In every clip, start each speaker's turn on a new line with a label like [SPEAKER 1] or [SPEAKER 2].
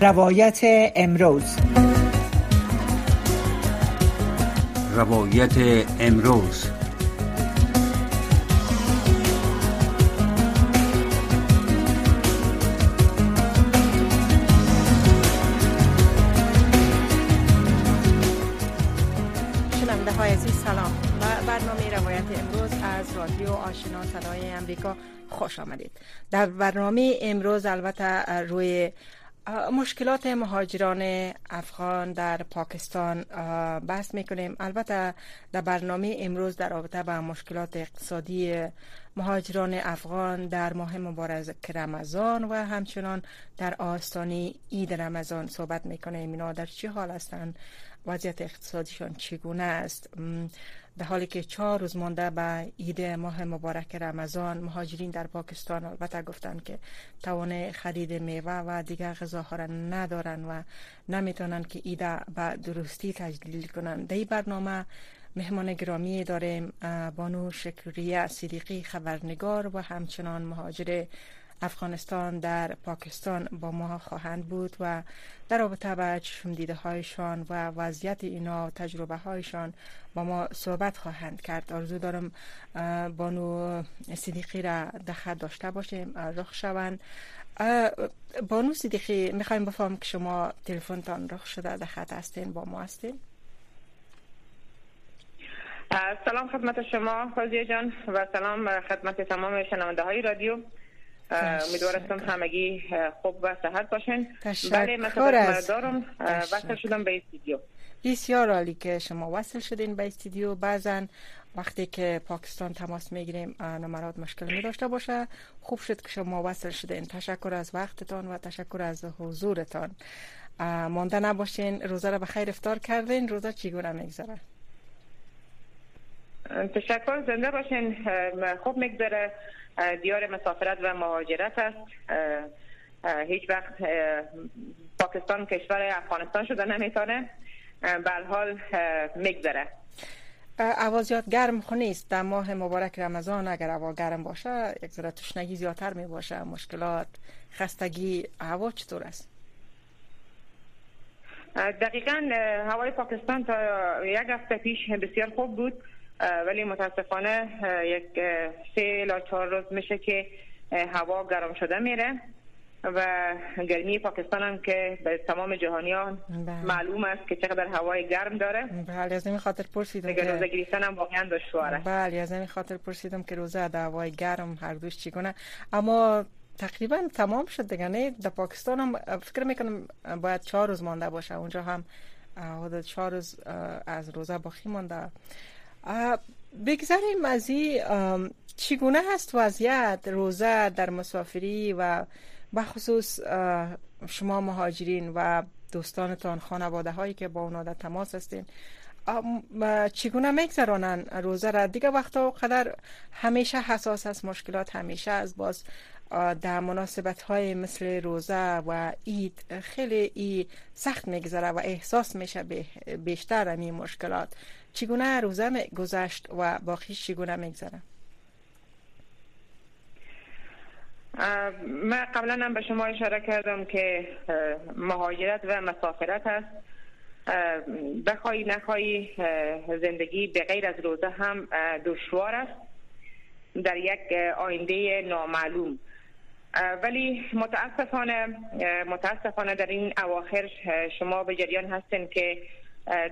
[SPEAKER 1] روایت امروز.
[SPEAKER 2] روایت امروز.
[SPEAKER 3] شنونده های عزیز سلام. و برنامه روایت امروز از رادیو آشنا صدای امریکا خوش آمدید. در برنامه امروز البته روی مشکلات مهاجران افغان در پاکستان بحث می‌کنیم. البته در برنامه امروز در رابطه با مشکلات اقتصادی مهاجران افغان در ماه مبارک رمضان و همچنان در آستانه عید رمضان صحبت می‌کنیم. اینا در چه حال هستند؟ وضعیت اقتصادیشان چگونه است؟ در حالی که چهار روز مانده به عید ماه مبارک رمضان مهاجرین در پاکستان البته گفتند که توان خرید میوه و دیگر غذاها را ندارن و نمی‌تونن که عید به درستی تجلیل کنند. در این برنامه مهمان گرامی داریم بانو شکریه صدیقی خبرنگار و همچنان مهاجر افغانستان در پاکستان با ما خواهند بود و در رابطه با چشم دیده هایشان و وضعیت اینا تجربه هایشان با ما صحبت خواهند کرد. آرزو دارم بانو صدیقی را دخت داشته باشیم رخ شوند. بانو صدیقی می‌خوایم بفهم که شما تلفنتان رخ شده دخت هستین با ما هستین؟
[SPEAKER 4] سلام خدمت شما فوزیه جان و سلام خدمت تمام شنونده های رادیو. امیدوارم همگی خوب و صحت باشین.
[SPEAKER 3] بله من
[SPEAKER 4] دارم. وصل شدم به استودیو.
[SPEAKER 3] بسیار عالی که شما وصل شدین به استودیو. بعضا وقتی که پاکستان تماس می‌گیریم نمرات مشکل می داشته باشه. خوب شد که شما وصل شدین. تشکر از وقتتان و تشکر از حضورتان. مانده نباشین. روزه را به خیر افتار کردین. روزه چگونه میگذره؟
[SPEAKER 4] تشکر. زنده باشین. خوب میگذره. دیار مسافرت و مهاجرت است. هیچ وقت پاکستان کشور افغانستان شده نمی‌تونه به حال میگذره.
[SPEAKER 3] عوازیات گرم خو نیست در ماه مبارک رمضان اگر هوا گرم باشه یک ذره تشنگی زیادتر می باشه مشکلات خستگی هوا چطور است؟
[SPEAKER 4] دقیقا هوای پاکستان تا یک هفته پیش بسیار خوب بود. ولی متاسفانه یک سه الا چهار روز میشه که هوا گرم شده میره و گرمی پاکستان هم که به تمام جهانیان بله. معلوم است که چقدر هوای گرم داره.
[SPEAKER 3] بله از این خاطر پرسیدم که
[SPEAKER 4] روزه گرفتن هم واقعا دشواره.
[SPEAKER 3] بله از این خاطر پرسیدم که روزه در هوای گرم هر دوش چگونه. اما تقریبا تمام شد دیگه نه؟ در پاکستان هم فکر می‌کنم باید چهار روز مانده باشه. اونجا هم حدود چهار روز از روزه باقی مانده. بگذاریم از این چگونه هست وضعیت روزه در مسافری و بخصوص شما مهاجرین و دوستانتان خانواده هایی که با اونا در تماس هستین چگونه میگذرانن روزه را؟ دیگه وقتا قدر همیشه حساس است مشکلات همیشه از باز در مناسبت های مثل روزه و عید خیلی ای سخت میگذره و احساس میشه بیشتر این مشکلات. چگونه روزه گذشت و باقی چگونه میگذره؟
[SPEAKER 4] من قبلا هم به شما اشاره کردم که مهاجرت و مسافرت است بخوای نخوای زندگی به غیر از روزه هم دشوار است. در یک آینده نامعلوم. ولی متاسفانه متاسفانه در این اواخر شما به جریان هستین که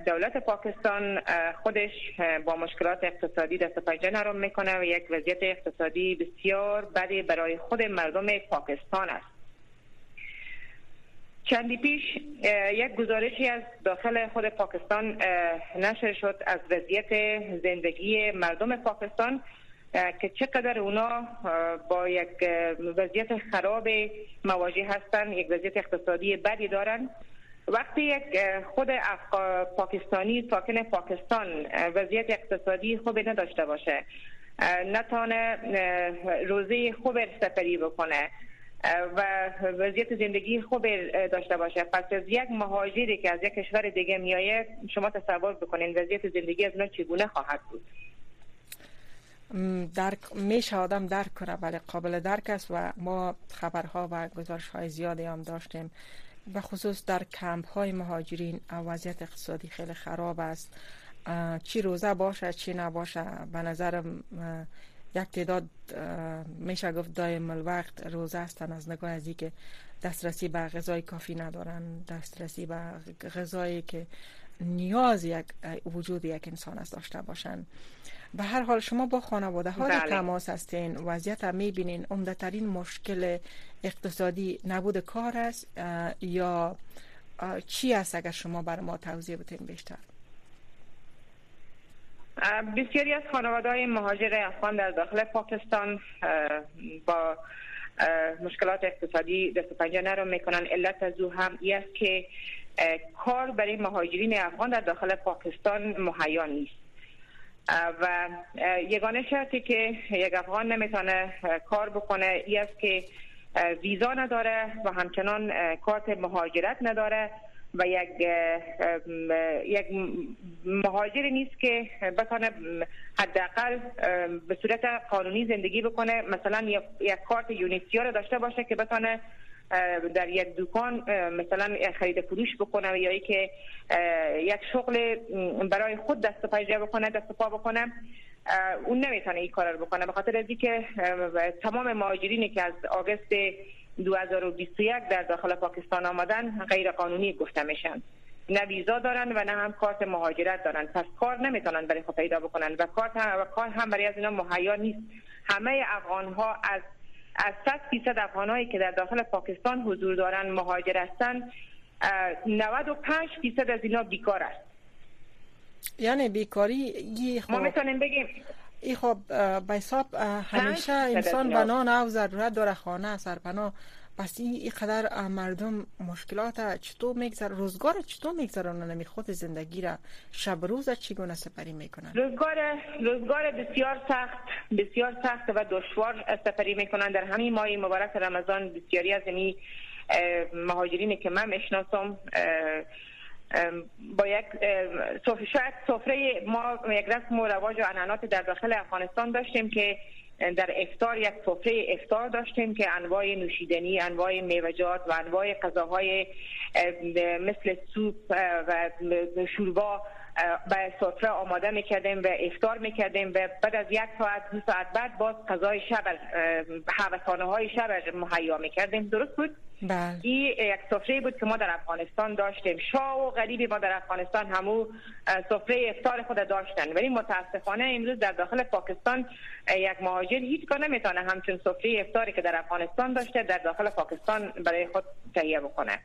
[SPEAKER 4] دولت پاکستان خودش با مشکلات اقتصادی دست پنجه نرم می‌کنه و یک وضعیت اقتصادی بسیار بدی برای خود مردم پاکستان است. چندی پیش یک گزارشی از داخل خود پاکستان نشر شد از وضعیت زندگی مردم پاکستان که چقدر اونا با یک وضعیت خراب مواجه هستند یک وضعیت اقتصادی بدی دارند وقتی یک خود پاکستانی ساکن پاکستان وضعیت اقتصادی خوبی نداشته باشه نتانه روزی خوب سفری بکنه و وضعیت زندگی خوب داشته باشه پس از یک مهاجری که از یک کشور دیگه میایه شما تصور بکنین وضعیت زندگی از اونها چگونه خواهد بود؟
[SPEAKER 3] درک میشه آدم درک کنه ولی قابل درک است و ما خبرها و گزارش های زیادی هم داشتیم. به خصوص در کمپ های مهاجرین وضعیت اقتصادی خیلی خراب است. چی روزه باشه چی نباشه؟ به نظرم یک تعداد میشه گفت دایم الوقت روزه هستن از نگاه از که دسترسی به غذای کافی ندارن دسترسی به غذایی که نیاز یک وجود یک انسان است داشته باشن. به هر حال شما با خانواده ها بله. تماس هستین وضعیت هم می‌بینین. عمدترین مشکل اقتصادی نبود کار است یا چی است اگر شما بر ما توضیح بتین بیشتر؟
[SPEAKER 4] بسیاری از خانواده های مهاجر افغان در داخل پاکستان با مشکلات اقتصادی دست و پنجه نرم می‌کنن. علت از او هم ای است که کار برای مهاجرین افغان در داخل پاکستان مهیا نیست. و یگانه شرطی که یک افغان نمی‌تونه کار بکنه ای است که ویزا نداره و همچنان کارت مهاجرت نداره و یک یک مهاجری نیست که بتونه حداقل به صورت قانونی زندگی بکنه. مثلا یک کارت یونیسیا داشته باشه که بتونه در یک دکان مثلا خرید فروش بکنه یا که یک شغل برای خود دست پنجه بکنه دست پا بکنه اون نمی‌تونه این کار رو بکنه. به خاطر از که تمام مهاجرینی که از آگست 2021 در داخل پاکستان آمدن غیر قانونی گفته میشن. نه ویزا دارن و نه هم کارت مهاجرت دارن. پس کار نمی‌تونن برای خود پیدا بکنن و کارت هم و کار هم برای از اینا مهیا نیست. همه افغان ها از از 100 درصد افغانایی که در داخل پاکستان حضور دارن مهاجر هستن 95 درصد از اینا بیکار است.
[SPEAKER 3] یعنی بیکاری
[SPEAKER 4] ما می‌تونیم بگیم.
[SPEAKER 3] ای خب به حساب همیشه انسان بنا او ضرورت داره خانه سرپناه پس این قدر مردم مشکلات چطور میگذر روزگار چطور میگذرانن خود زندگی را شب روز چگونه سپری می‌کنن؟
[SPEAKER 4] روزگار روزگار بسیار سخت بسیار سخت و دشوار سپری می‌کنن. در همین ماه مبارک رمضان بسیاری از این مهاجرین که من می‌شناسم با یک شاید ما یک رسم و رواج و عنعنات در داخل افغانستان داشتیم که در افتار یک سفره افتار داشتیم که انواع نوشیدنی انواع میوجات و انواع غذاهای مثل سوپ و شوربا به سفره آماده می‌کردیم و افتار می‌کردیم و بعد از یک ساعت دو ساعت بعد باز غذای شب حوثانه های شب مهیا می‌کردیم. درست بود؟
[SPEAKER 3] بله.
[SPEAKER 4] این یک سفره بود که ما در افغانستان داشتیم. شاه و غریبی ما در افغانستان همو سفره افتار خود داشتن. ولی متاسفانه امروز در داخل پاکستان یک مهاجر هیچ کار نمی‌تونه همچون سفره افتاری که در افغانستان داشته در داخل پاکستان برای خود تهیه بکنه.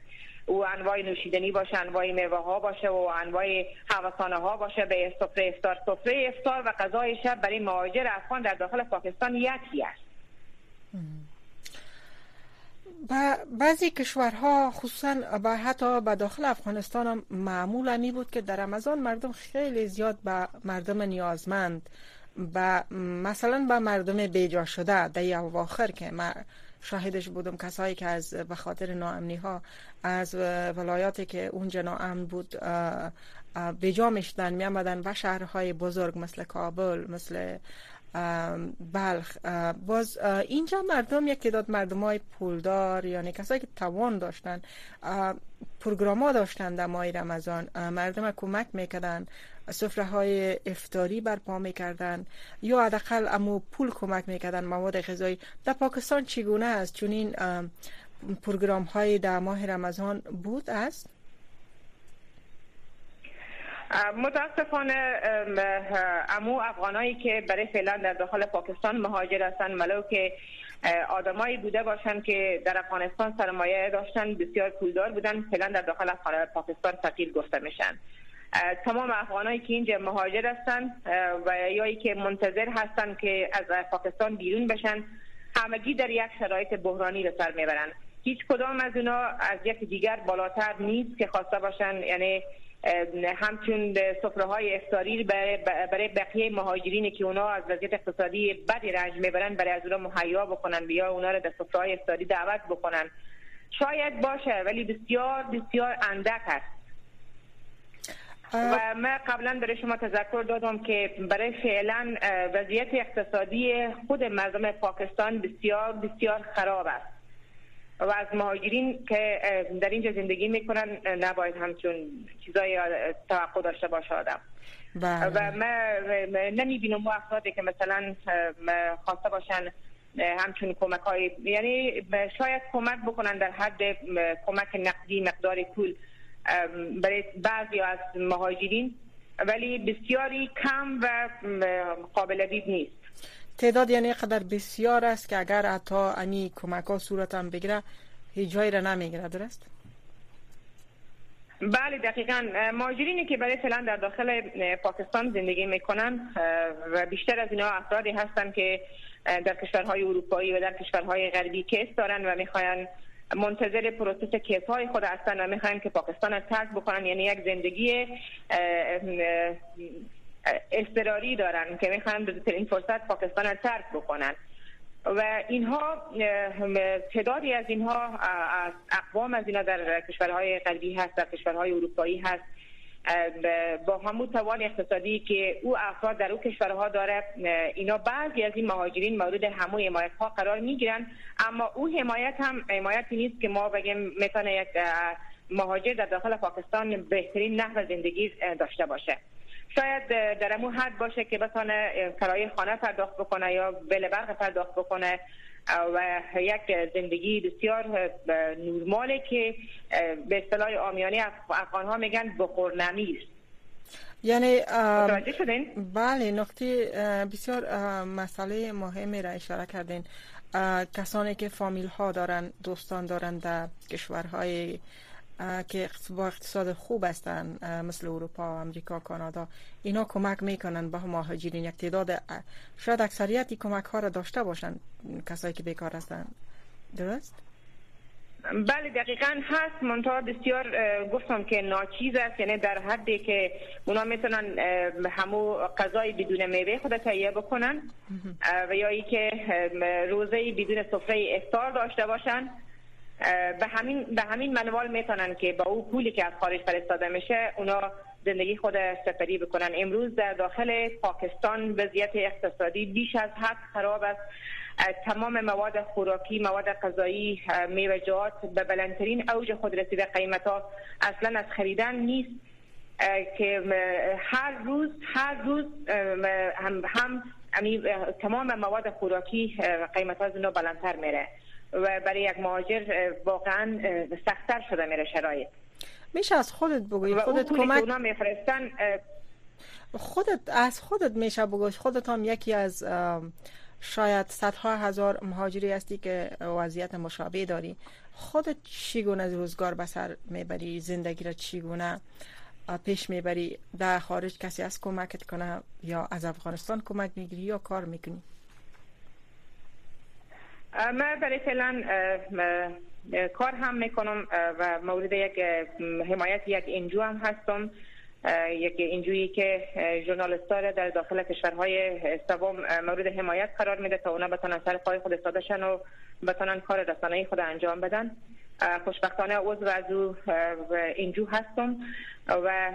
[SPEAKER 4] او انواع نوشیدنی باشه انواع میوه ها باشه و انواع حواسانه ها باشه به سفره افتار سفره افتار و غذای شب برای مهاجر افغان در داخل پاکستان یکی است.
[SPEAKER 3] بعضی کشورها خصوصا با حتی به داخل افغانستان هم معمول می بود که در رمضان مردم خیلی زیاد به مردم نیازمند و مثلا به مردم بیجا شده در اواخر که ما شاهدش بودم کسایی که از به خاطر ناامنی ها از ولایاتی که اونجا ناامن بود بیجا می‌شدن می آمدن و شهرهای بزرگ مثل کابل مثل بلخ باز اینجا مردم یک داد مردم های پولدار یعنی کسایی که توان داشتن پروگرام ها داشتن در ماه رمضان. مردم کمک می‌کردن سفره های افتاری برپا می‌کردن یا حداقل امو پول کمک می‌کردن مواد غذایی. در پاکستان چگونه است؟ چون این پروگرام های در ماه رمضان بود است؟
[SPEAKER 4] متاسفانه امو افغانایی که برای فعلا در داخل پاکستان مهاجر هستند ملو که آدمایی بوده باشند که در افغانستان سرمایه داشتن بسیار پولدار بودن فعلا در داخل پاکستان فقیر گفته میشن. تمام افغانایی که اینجا مهاجر هستند و یایی که منتظر هستند که از پاکستان بیرون بشن همگی در یک شرایط بحرانی به سر می‌برند هیچ کدام از اونا از یک دیگر بالاتر نیست که خواسته باشن یعنی همچون سفره های افتاری برای بقیه مهاجرین که اونا از وضعیت اقتصادی بدی رنج می‌برن برای از اونا مهیا بکنن یا اونا رو در سفره های افتاری دعوت بکنن. شاید باشه ولی بسیار بسیار اندک است. و من قبلا برای شما تذکر دادم که برای فعلا وضعیت اقتصادی خود مردم پاکستان بسیار بسیار خراب است. و از مهاجرین که در اینجا زندگی می‌کنن نباید همچون چیزای توقع داشته باشه آدم. بله. و ما نمی‌بینم افرادی که مثلا خواسته باشن همچون کمک های یعنی شاید کمک بکنن در حد کمک نقدی مقدار پول برای بعضی از مهاجرین ولی بسیاری کم و قابل دید نیست.
[SPEAKER 3] تعداد یعنی قدر بسیار است که اگر حتی امی کمک ها صورت هم بگیره هیچ جایی را نمی‌گیره درست؟
[SPEAKER 4] بله دقیقا مهاجرینی که برای فعلا در داخل پاکستان زندگی می‌کنن و بیشتر از اینا افرادی هستن که در کشورهای اروپایی و در کشورهای غربی کیس دارن و می‌خواین منتظر process case های خود هستن و می‌خواین که پاکستان را ترک بکنن یعنی یک زندگی اضطراری دارن که می‌خواین به این فرصت پاکستان را ترک بکنن. و اینها تعدادی از اینها از اقوام از اینها در کشورهای غربی هست در کشورهای اروپایی هست. با همون توان اقتصادی که او افراد در او کشورها داره. اینا بعضی از این مهاجرین مورد همون حمایت ها قرار می‌گیرن. اما او حمایت هم حمایتی نیست که ما بگیم می‌تونه یک مهاجر در داخل پاکستان بهترین نحو زندگی داشته باشه. شاید در امو حد باشه که بتانه کرایه خانه پرداخت بکنه یا بل برق پرداخت بکنه. و یک زندگی بسیار نورماله که به اصطلاح آمیانی افغان ها میگن بخور نمیست
[SPEAKER 3] یعنی بله نقطه بسیار مسئله مهمی را اشاره کردین. کسانی که فامیل ها دارن دوستان دارن در کشورهای که با اقتصاد خوب هستن مثل اروپا امریکا کانادا. اینا کمک می‌کنن به مهاجرین. یک تعداد شاید اکثریتی کمک ها را داشته باشن کسایی که بیکار هستن. درست؟
[SPEAKER 4] بله دقیقا هست. منتها بسیار گفتم که ناچیز است. یعنی در حدی که اونا می‌تونن همو غذای بدون میوه خود تهیه بکنن. و یا ای که روزه بدون سفره افطار داشته باشن. به همین به همین منوال می‌تونن که با او پولی که از خارج فرستاده میشه اونا زندگی خود سفری بکنن. امروز در داخل پاکستان وضعیت اقتصادی بیش از حد خراب است. تمام مواد خوراکی مواد غذایی میوجات به بلندترین اوج خود رسیده. قیمت ها اصلا از خریدن نیست. که هر روز هر روز هم, هم تمام مواد خوراکی قیمت ها بلندتر میره. و برای یک مهاجر واقعا سختتر شده میره شرایط.
[SPEAKER 3] میشه از خودت بگوی خودت کمک میفرستن خودت از خودت میشه بگوی خودت هم یکی از شاید صدها هزار مهاجری هستی که وضعیت مشابه داری. خودت چیگونه روزگار بسر می‌بری؟ زندگی را چیگونه پیش می‌بری؟ در خارج کسی از کمکت کنه یا از افغانستان کمک می‌گیری یا کار می‌کنی؟
[SPEAKER 4] من برای فعلا کار هم می‌کنم و مورد یک حمایت یک انجو هم هستم یک انجویی که ژورنالیست در داخل کشورهای سوم مورد حمایت قرار میده تا اونا بتونن سر پای خود استادشن و بتونن کار رسانه‌ای خود انجام بدن. خوشبختانه عضو از او انجو هستم و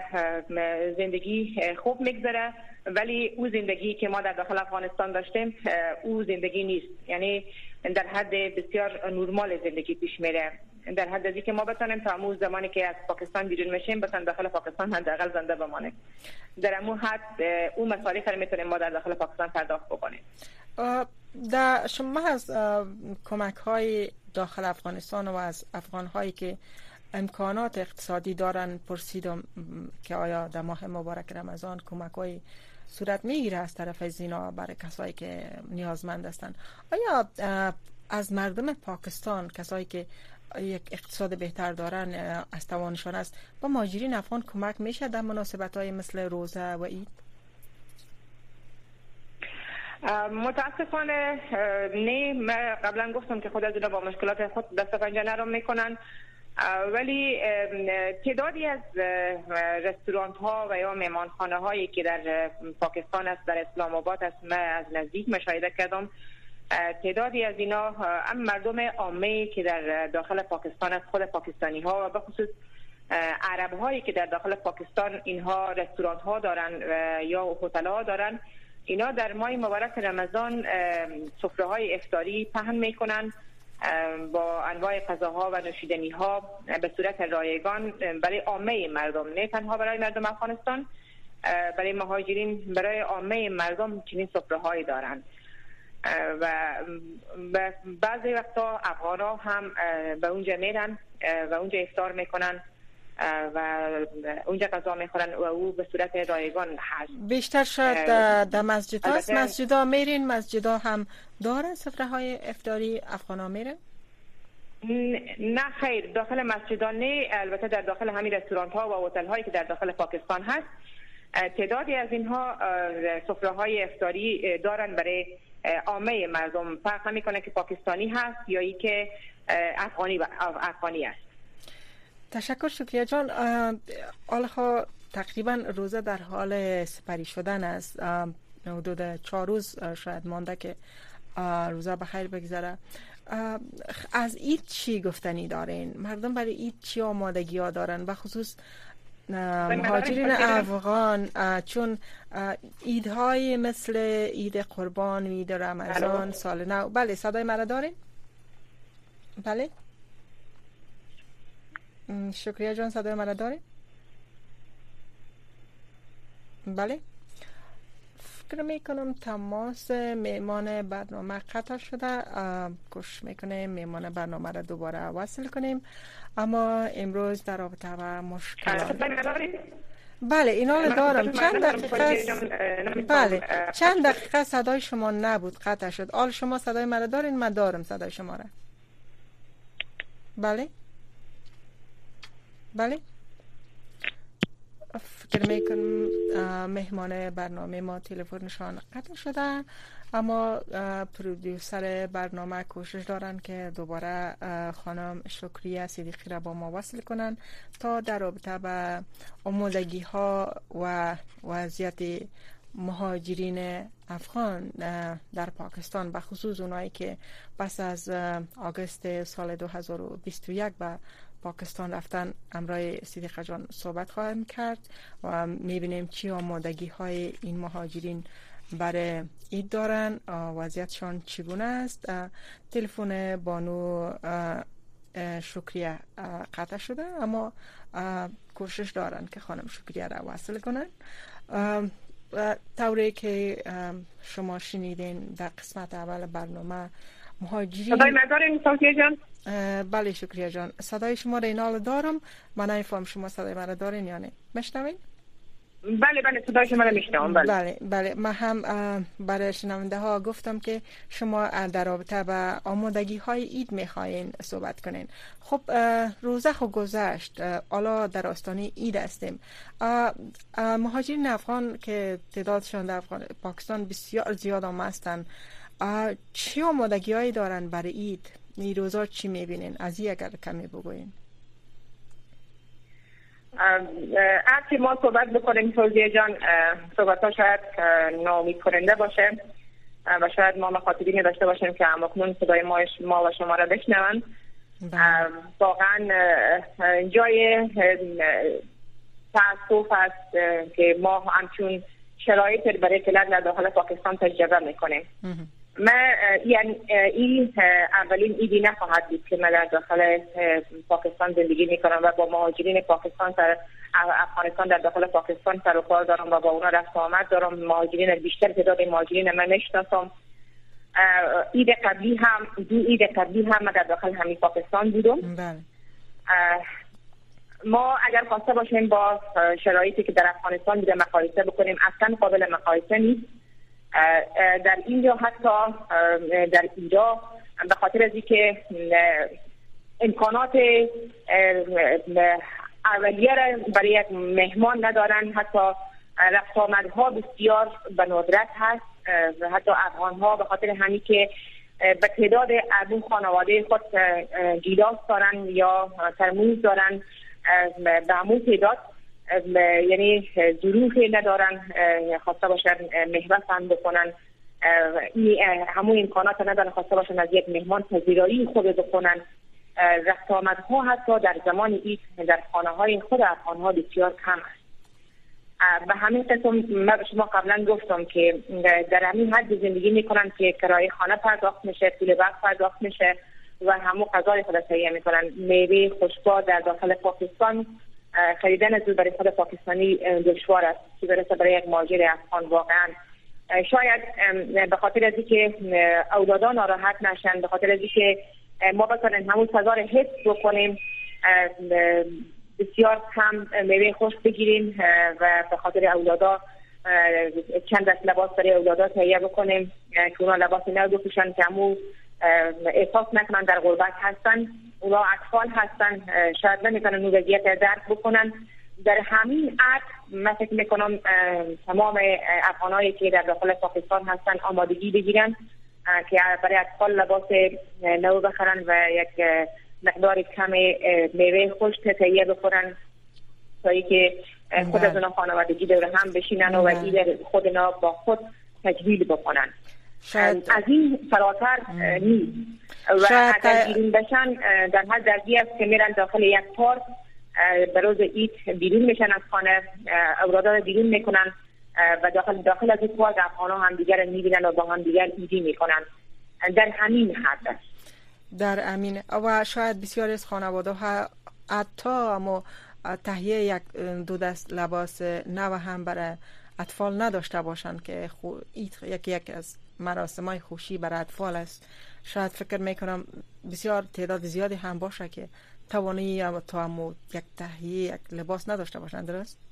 [SPEAKER 4] زندگی خوب میگذره. ولی او زندگی که ما در داخل افغانستان داشتیم او زندگی نیست. یعنی در حد بسیار نرمال زندگی پیش میره. در حد ازی که ما بتانیم تا امو زمانی که از پاکستان بیرون میشیم بتان داخل پاکستان حداقل زنده بمانیم. در امو حد او مصارف رو می‌تونیم ما در داخل پاکستان پرداخت بکنیم.
[SPEAKER 3] در شما از کمک های داخل افغانستان و از افغان هایی که امکانات اقتصادی دارن پرسیدم که آیا در ماه مبارک رمضان کمک های صورت می‌گیره از طرف زینا برای کسایی که نیازمند هستند آیا از مردم پاکستان کسایی که یک اقتصاد بهتر دارن از توانشان است با ماجرین افغان کمک میشه در مناسبت های مثل روزه و اید
[SPEAKER 4] متاسفانه نه قبلا گفتم که خود از با مشکلات خود دست پنجه نرم می‌کنن. ولی تعدادی از رستوران ها و یا مهمانخانه هایی که در پاکستان است در اسلام آباد است من از نزدیک مشاهده کردم. تعدادی از اینا هم مردم عامه که در داخل پاکستان است خود پاکستانی ها و به خصوص عرب هایی که در داخل پاکستان اینها رستوران ها دارن یا هتل ها دارن اینا در ماه مبارک رمضان سفره های افطاری پهن می‌کنن. با انواع غذاها و نوشیدنی ها به صورت رایگان برای عامه مردم نه تنها برای مردم افغانستان برای مهاجرین برای عامه مردم چنین سفره هایی دارند و بعضی وقتا افغان ها هم به اونجا میرن و اونجا افطار می‌کنن. و اونجا غذا می‌خورن و او به صورت رایگان هست
[SPEAKER 3] بیشتر شاید در مسجد هست مسجد ها میرین مسجد ها هم دارن؟ سفره های افطاری افغان ها میرن
[SPEAKER 4] نه خیر. داخل مسجد ها نه البته در داخل همین رستوران ها و هتل هایی که در داخل پاکستان هست. تعدادی از اینها سفره های افطاری دارن برای عامه مردم. فرق نمی‌کنه که پاکستانی هست یا ای که افغانی افغانی است.
[SPEAKER 3] تشکر شکریه جان. آلها تقریبا روزه در حال سپری شدن است. حدود چهار روز شاید مانده که روزه بخیر بگذره. از اید چی گفتنی دارین؟ مردم برای اید چی آمادگی ها دارن؟ و خصوص مهاجرین افغان چون ایدهای مثل اید قربان و اید رمضان سال نو. بله صدای مرا دارین؟ بله. شکریه جان صدای مرا دارین بله. فکر می‌کنم تماس میمان برنامه قطع شده. کش می‌کنه میمان برنامه را دوباره وصل کنیم. اما امروز در رابطه با مشکلات بله اینا دارم. چند دقیقه بله چند دقیقه صدای شما نبود قطع شد. آل شما صدای مرا دارین؟ من دارم صدای شما را بله. بله. فکر می‌کنم مهمان برنامه ما تلفنشان قطع شده اما پرودیوسر برنامه کوشش دارن که دوباره خانم شکریه صدیقی را با ما وصل کنن تا در رابطه به آمودگی ها و وضعیت مهاجرین افغان در پاکستان به خصوص اونایی که پس از آگست سال 2021 به پاکستان رفتن امرای صدیقه جان صحبت خواهیم کرد و می‌بینیم چی آمادگی های این مهاجرین برای اید دارن وضعیتشان چگونه است. تلفن بانو شکریه قطع شده اما کوشش دارن که خانم شکریه را وصل کنن. طوری که شما شنیدین در قسمت اول برنامه مهاجرین
[SPEAKER 4] جان.
[SPEAKER 3] بله شکریه جان. صدای شما را اینال دارم. من نمیفهم شما صدای مرا دارین یا نه. مشنوین؟
[SPEAKER 4] بله بله صدای شما را بله.
[SPEAKER 3] بله بله. من هم برای شنونده ها گفتم که شما در رابطه با آمادگی های اید می‌خواین صحبت کنین. خب روزه خو گذشت. حالا در آستانه اید هستیم. مهاجرین افغان که تعدادشان در پاکستان بسیار زیاد هستند. چه آمادگی هایی دارن برای اید نیروزا چی می‌بینین؟ از این اگر کمی بگوین.
[SPEAKER 4] که ما صحبت بکنیم توزیه جان صحبت ها شاید نامید کننده باشه و شاید ما مخاطبینی داشته باشیم که همکنون صدای ما, ما و شما را بشنون. بله. واقعا جای تاسف است که ما همچون شرایط برای کلد در داخل پاکستان تجربه می‌کنیم. من یعنی این اولین ایدی نخواهد بود که من در داخل پاکستان زندگی می‌کنم و با مهاجرین پاکستان سر افغانستان در داخل پاکستان سر و کار دارم و با اونا رفت آمد دارم مهاجرین بیشتر تعداد مهاجرین من نشناسم اید قبلی هم دو اید قبلی هم من در داخل همین پاکستان بودم. بله. ما اگر خواسته باشیم با شرایطی که در افغانستان بوده مقایسه بکنیم اصلا قابل مقایسه نیست. در اینجا حتی در اینجا به خاطر از اینکه امکانات اولیه را برای یک مهمان ندارن حتی رفت آمدها بسیار به ندرت هست حتی افغان ها به خاطر همین که به تعداد از اون خانواده خود گیلاس دارن یا ترموز دارن به همون تعداد یعنی ظروفی ندارن خواسته باشن مهبت بکنن. همون امکانات ندارن خواسته باشن از یک مهمان پذیرایی خود بکنن. رفت ها حتی در زمان اید در خانه های خود افغان ها بسیار کم است. به همین قسم من به شما قبلا گفتم که در همین حد زندگی می‌کنن که کرایه خانه پرداخت میشه پول وقت پرداخت میشه و همو غذای خود تهیه می‌کنن. میوه خوشبا در داخل پاکستان خریدن از برای خود پاکستانی دشوار است. که برسه برای یک ماجر افغان واقعا. شاید به خاطر از که اولادان ناراحت نشن به خاطر از که ما بتونیم همون سزا رو حفظ بکنیم بسیار کم میوه خوش بگیریم و به خاطر اولادا چند دست لباس برای اولادا تهیه بکنیم که اونا لباس نو بپوشن که همو احساس نکنن در غربت هستن. اونا اطفال هستن. شاید نمی‌تونن اون وضعیت درک بکنن. در همین عد من فکر می‌کنم تمام افغانایی که در داخل پاکستان هستن آمادگی بگیرن که برای اطفال لباس نو بخرن و یک مقدار کم میوه خوش تهیه بخورن. تا که خود از اونا خانوادگی دور هم بشینن و ایده خود اونا با خود تجویل بکنن. شاید از این فراتر نیست. و اگر بیرون بشن در حد درگی است که میرن داخل یک پارک به روز اید بیرون میشن از خانه اورادا بیرون می‌کنن و داخل داخل از این پارک افغان هم دیگر می‌بینن و با هم دیگر ایدی می‌کنن. در همین حد
[SPEAKER 3] در امین. و شاید بسیار از خانواده ها حتی اما تهیه یک دو دست لباس نو هم برای اطفال نداشته باشند که خو... یک یک از مراسم های خوشی برای اطفال است. شاید فکر می‌کنم بسیار تعداد زیادی هم باشه که توانایی تا همو یک تهیه یک لباس نداشته باشند درست؟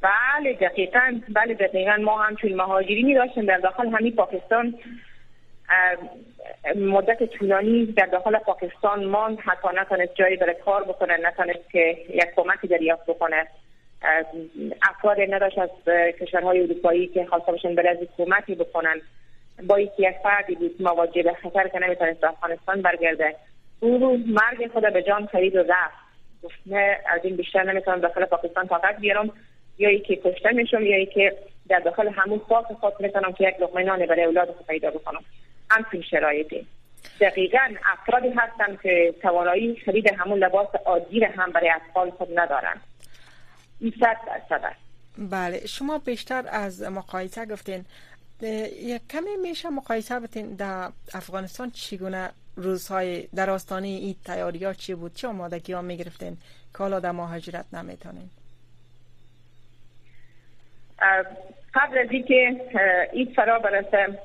[SPEAKER 4] بله دقیقا. بله دقیقا. ما هم چون مهاجرینی داشتیم در داخل همین پاکستان. مدت طولانی در داخل پاکستان ماند. حتی نتونست جایی برای کار بکنه نتونست که یک کمکی دریافت بکنه. افراد نداشت از کشورهای اروپایی که خواسته باشن از کمکی بکنن. با یک فردی بود مواجه به خطر که نمی‌تونست به افغانستان برگرده. او رو مرگ خود به جان خرید و رفت. گفت نه از این بیشتر نمی‌تونم داخل پاکستان طاقت بیارم. یا ای که کشته میشم یا ای که در داخل همون خاک خود می‌تونم که یک لقمه نان برای اولاد پیدا بکنم. همچین شرایطی. دقیقا افرادی هستن که توانایی خرید همون لباس عادی هم برای اطفال خود ندارن. این صد
[SPEAKER 3] بله شما بیشتر از مقایسه گفتین. یک کمی میشه مقایسه بتین در افغانستان چگونه روزهای در آستانه این تیاری ها چی بود؟ چه آمادگی ها می‌گرفتین که حالا در مهاجرت نمی‌تونین؟
[SPEAKER 4] قبل از اینکه این فرا برسه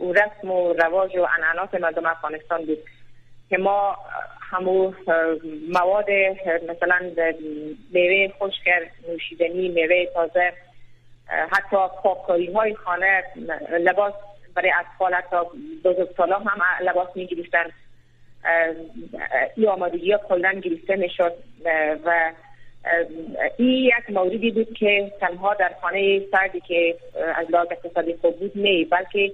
[SPEAKER 4] او رسم و رواج و عنعنات مردم افغانستان بود که ما همو مواد مثلا میوه خشک نوشیدنی میوه تازه حتی پاککاری های خانه لباس برای اطفال حتی بزرگسالا هم لباس می گرفتن این آمادگی ها کلن گرفته می شد و این یک موردی بود که تنها در خانه سردی که از لحاظ اقتصادی خوب بود نه بلکه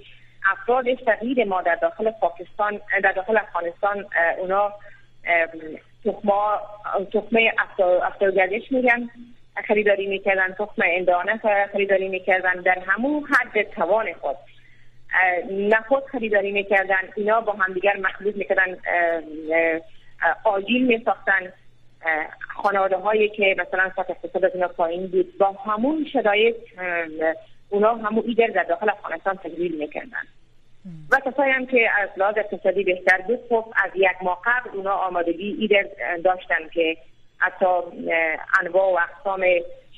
[SPEAKER 4] افراد فقیر ما در داخل پاکستان در داخل افغانستان اونا تخما تخمه افترگردش میگن خریداری می‌کردن تخم اندانه خریداری می‌کردن در همون حد توان خود. نخود خریداری می‌کردن اینا با همدیگر مخلوط می‌کردن. آجیل میساختن. خانواده هایی که مثلا سطح اقتصاد از اینا پایین بود با همون شرایط اونا همون ایدر در داخل افغانستان تجلیل می‌کردن. و کسایی هم که از لحاظ اقتصادی بهتر بود خب از یک ماه قبل اونا آمادگی ایدر داشتن که حتی انواع و اقسام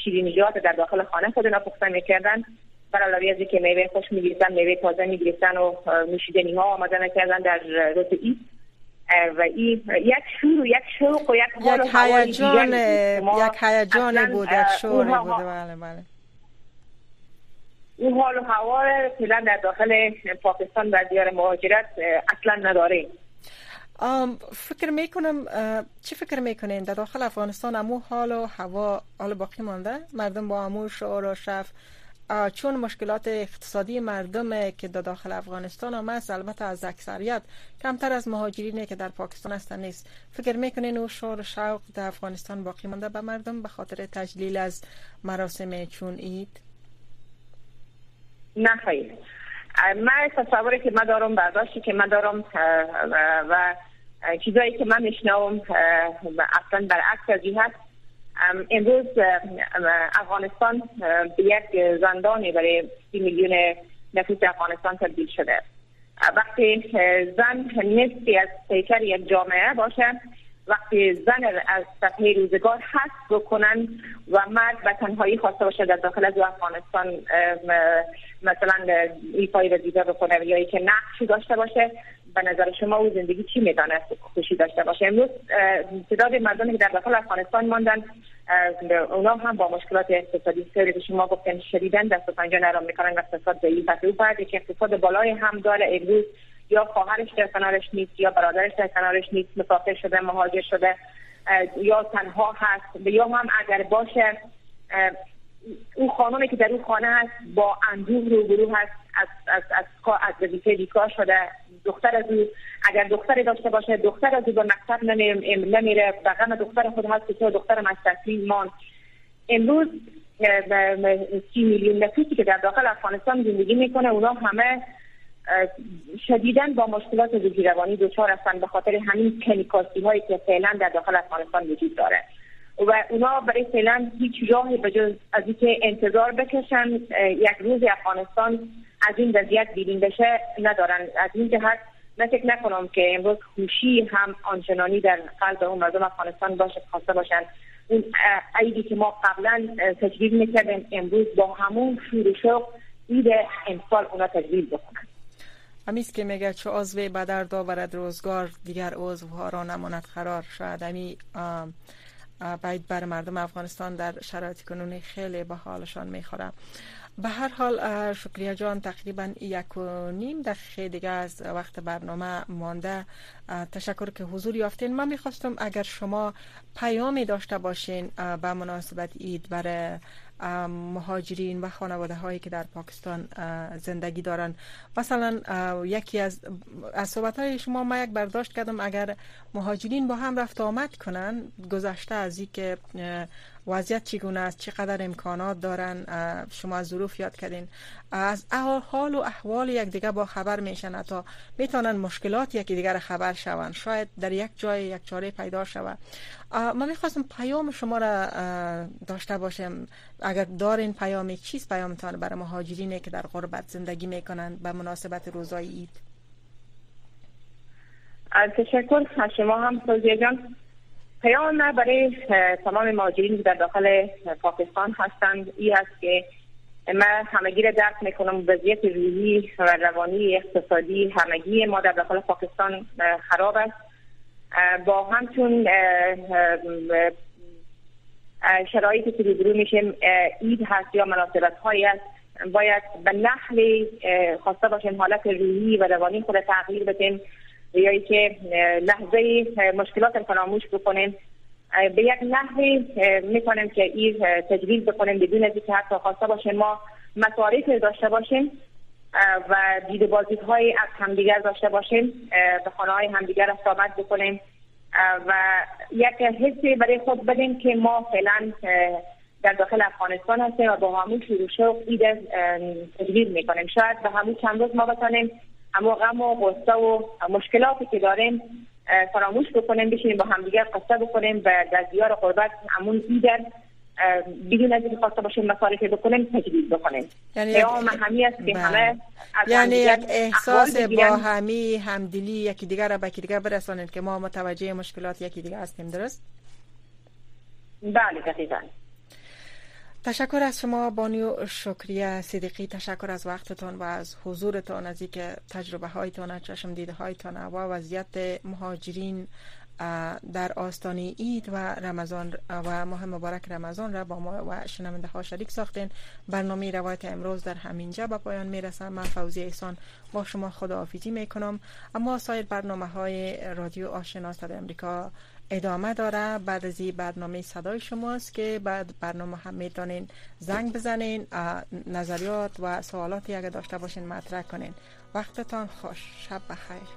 [SPEAKER 4] شیرینیات در داخل خانه خود اونا پخته می‌کردن. بر علاوه از که میوه خوش می‌گیرن میوه تازه می‌گیرن و نوشیدنی ها آماده نکردن در روز اید و این یک شور و یک شوق و یک حال
[SPEAKER 3] یک هیجان یک هیجان بود یک شور بود. بله بله.
[SPEAKER 4] اون حال و هوا فعلا در داخل پاکستان و دیار مهاجرت اصلا نداره
[SPEAKER 3] فکر می‌کنم چی فکر می‌کنین؟ در داخل افغانستان امو حال و هوا حال باقی مانده؟ مردم با امو شعر و شف چون مشکلات اقتصادی مردم که در داخل افغانستان هم است البته از اکثریت کمتر از مهاجرینی که در پاکستان هستن نیست. فکر می‌کنین او شور شوق در افغانستان باقی مانده به مردم به خاطر تجلیل از مراسم چون اید
[SPEAKER 4] خیلی من تصوری که من دارم برداشتی که من دارم و چیزایی که من میشنوم اصلا برعکس از هست. امروز افغانستان به یک زندانی برای سی میلیون نفوس افغانستان تبدیل شده. وقتی زن نصفی از پیکر یک جامعه باشه وقتی زن از سطح روزگار حس بکنن و مرد به تنهایی خواسته باشه در داخل از افغانستان مثلا ایفای وظیفه بکنه یا که نقشی داشته باشه به نظر شما او زندگی چی می‌دانست خوشی داشته باشه. امروز تعداد مردمی که در داخل افغانستان ماندن اونا هم با مشکلات اقتصادی سری که شما گفتن شدیدن دست و پنجه نرم می‌کنن و اقتصاد ضعیف او بعد که اقتصاد بالای هم داره امروز یا خواهرش در کنارش نیست یا برادرش در کنارش نیست مسافر شده مهاجر شده یا تنها هست یا هم اگر باشه او خانمی که در اون خانه هست با اندوه روبرو هست از از از از وظیفه بیکار شده. دختر از او اگر دختری داشته باشه دختر از او به مکتب نمیره و غم دختر خود هست که دخترم از تحصیل مان امروز سی میلیون نفوسی که در داخل افغانستان زندگی می‌کنه اونا همه شدیدن با مشکلات روزی روانی دچار هستند به خاطر همین کنیکاسی هایی که فعلا در داخل افغانستان وجود داره. و اونا برای فعلا هیچ راهی به جز از اینکه انتظار بکشن یک روز افغانستان از این وضعیت بیرون بشه ندارن. از این جهت من فکر نکنم که امروز خوشی هم آنچنانی در قلب اون مردم افغانستان باشه خواسته باشن. اون عیدی که ما قبلا تجویز می‌کردیم امروز با همون شور و شوق عید امسال اونا تجویز بکنن.
[SPEAKER 3] همیست که میگه چه عضو بدر داورد روزگار دیگر عضوها را نماند قرار. شاید همی باید بر مردم افغانستان در شرایط کنونی خیلی به حالشان می‌خوره. به هر حال شکریه جان تقریبا یک و نیم دقیقه دیگه از وقت برنامه مانده. تشکر که حضور یافتین. من می‌خواستم اگر شما پیامی داشته باشین به مناسبت اید برای مهاجرین و خانواده هایی که در پاکستان زندگی دارن. مثلا یکی از از صحبت های شما ما یک برداشت کردم اگر مهاجرین با هم رفت آمد کنن گذشته از که وضعیت چگونه است؟ چقدر امکانات دارن؟ شما از ظروف یاد کردین. از حال و احوال یک دیگه با خبر میشن تا می‌تونن مشکلات یکی دیگر خبر شوند. شاید در یک جای یک چاره پیدا شود. من می‌خواستم پیام شما را داشته باشم. اگر دارین پیامی چیز پیامتان برای مهاجرینه که در غربت زندگی می‌کنن به مناسبت روزای اید
[SPEAKER 4] تشکر. شما هم جان. پیام ما برای تمام مهاجرین در داخل پاکستان هستند ای است که من همگی را درک می‌کنم وضعیت روحی و روانی اقتصادی همگی ما در داخل پاکستان خراب است. با همچون شرایطی که روبرو میشیم اید هست یا مناسبت هایی است باید به نحلی خواسته باشیم حالت روحی و روانی خود تغییر بدیم. یا که لحظه مشکلات فراموش بکنیم. به یک نحوی می‌کنیم که این تجویز بکنیم بدون از اینکه حتی خواسته باشیم ما مصارف داشته باشیم و دید بازدید های از همدیگر داشته باشیم به خانه های همدیگر استامت بکنیم. و یک حسی برای خود بدیم که ما فعلا در داخل افغانستان هستیم و با همون شروع شوق اید تجویز می‌کنیم. شاید به همون چند روز ما بتانیم اما غم و غصه و مشکلاتی که داریم فراموش بکنیم بشینیم با همدیگر قصه بکنیم و در دیار قربت همون ایدر بدون از اینکه خواسته باشیم مصارف بکنیم تجویز بکنیم. یعنی همی است که همه
[SPEAKER 3] یعنی یک احساس با همی همدلی یکی دیگر را به یکی دیگر برسانید که ما متوجه مشکلات یکی دیگر هستیم درست؟
[SPEAKER 4] بله دقیقا.
[SPEAKER 3] تشکر از شما بانیو شکریه صدیقی. تشکر از وقتتان و از حضورتان از اینکه تجربه هایتان چشم دیده هایتان و وضعیت مهاجرین در آستانه اید و رمضان و ماه مبارک رمضان را با ما و شنونده ها شریک ساختین. برنامه روایت امروز در همینجا به پایان می‌رسم من فوزی احسان با شما خداحافظی می‌کنم. اما سایر برنامه های رادیو آشنا صدای امریکا ادامه داره. بعد از این برنامه صدای شماست که بعد برنامه هم می‌تونین زنگ بزنین نظریات و سوالاتی اگر داشته باشین مطرح کنین. وقتتان خوش. شب بخیر.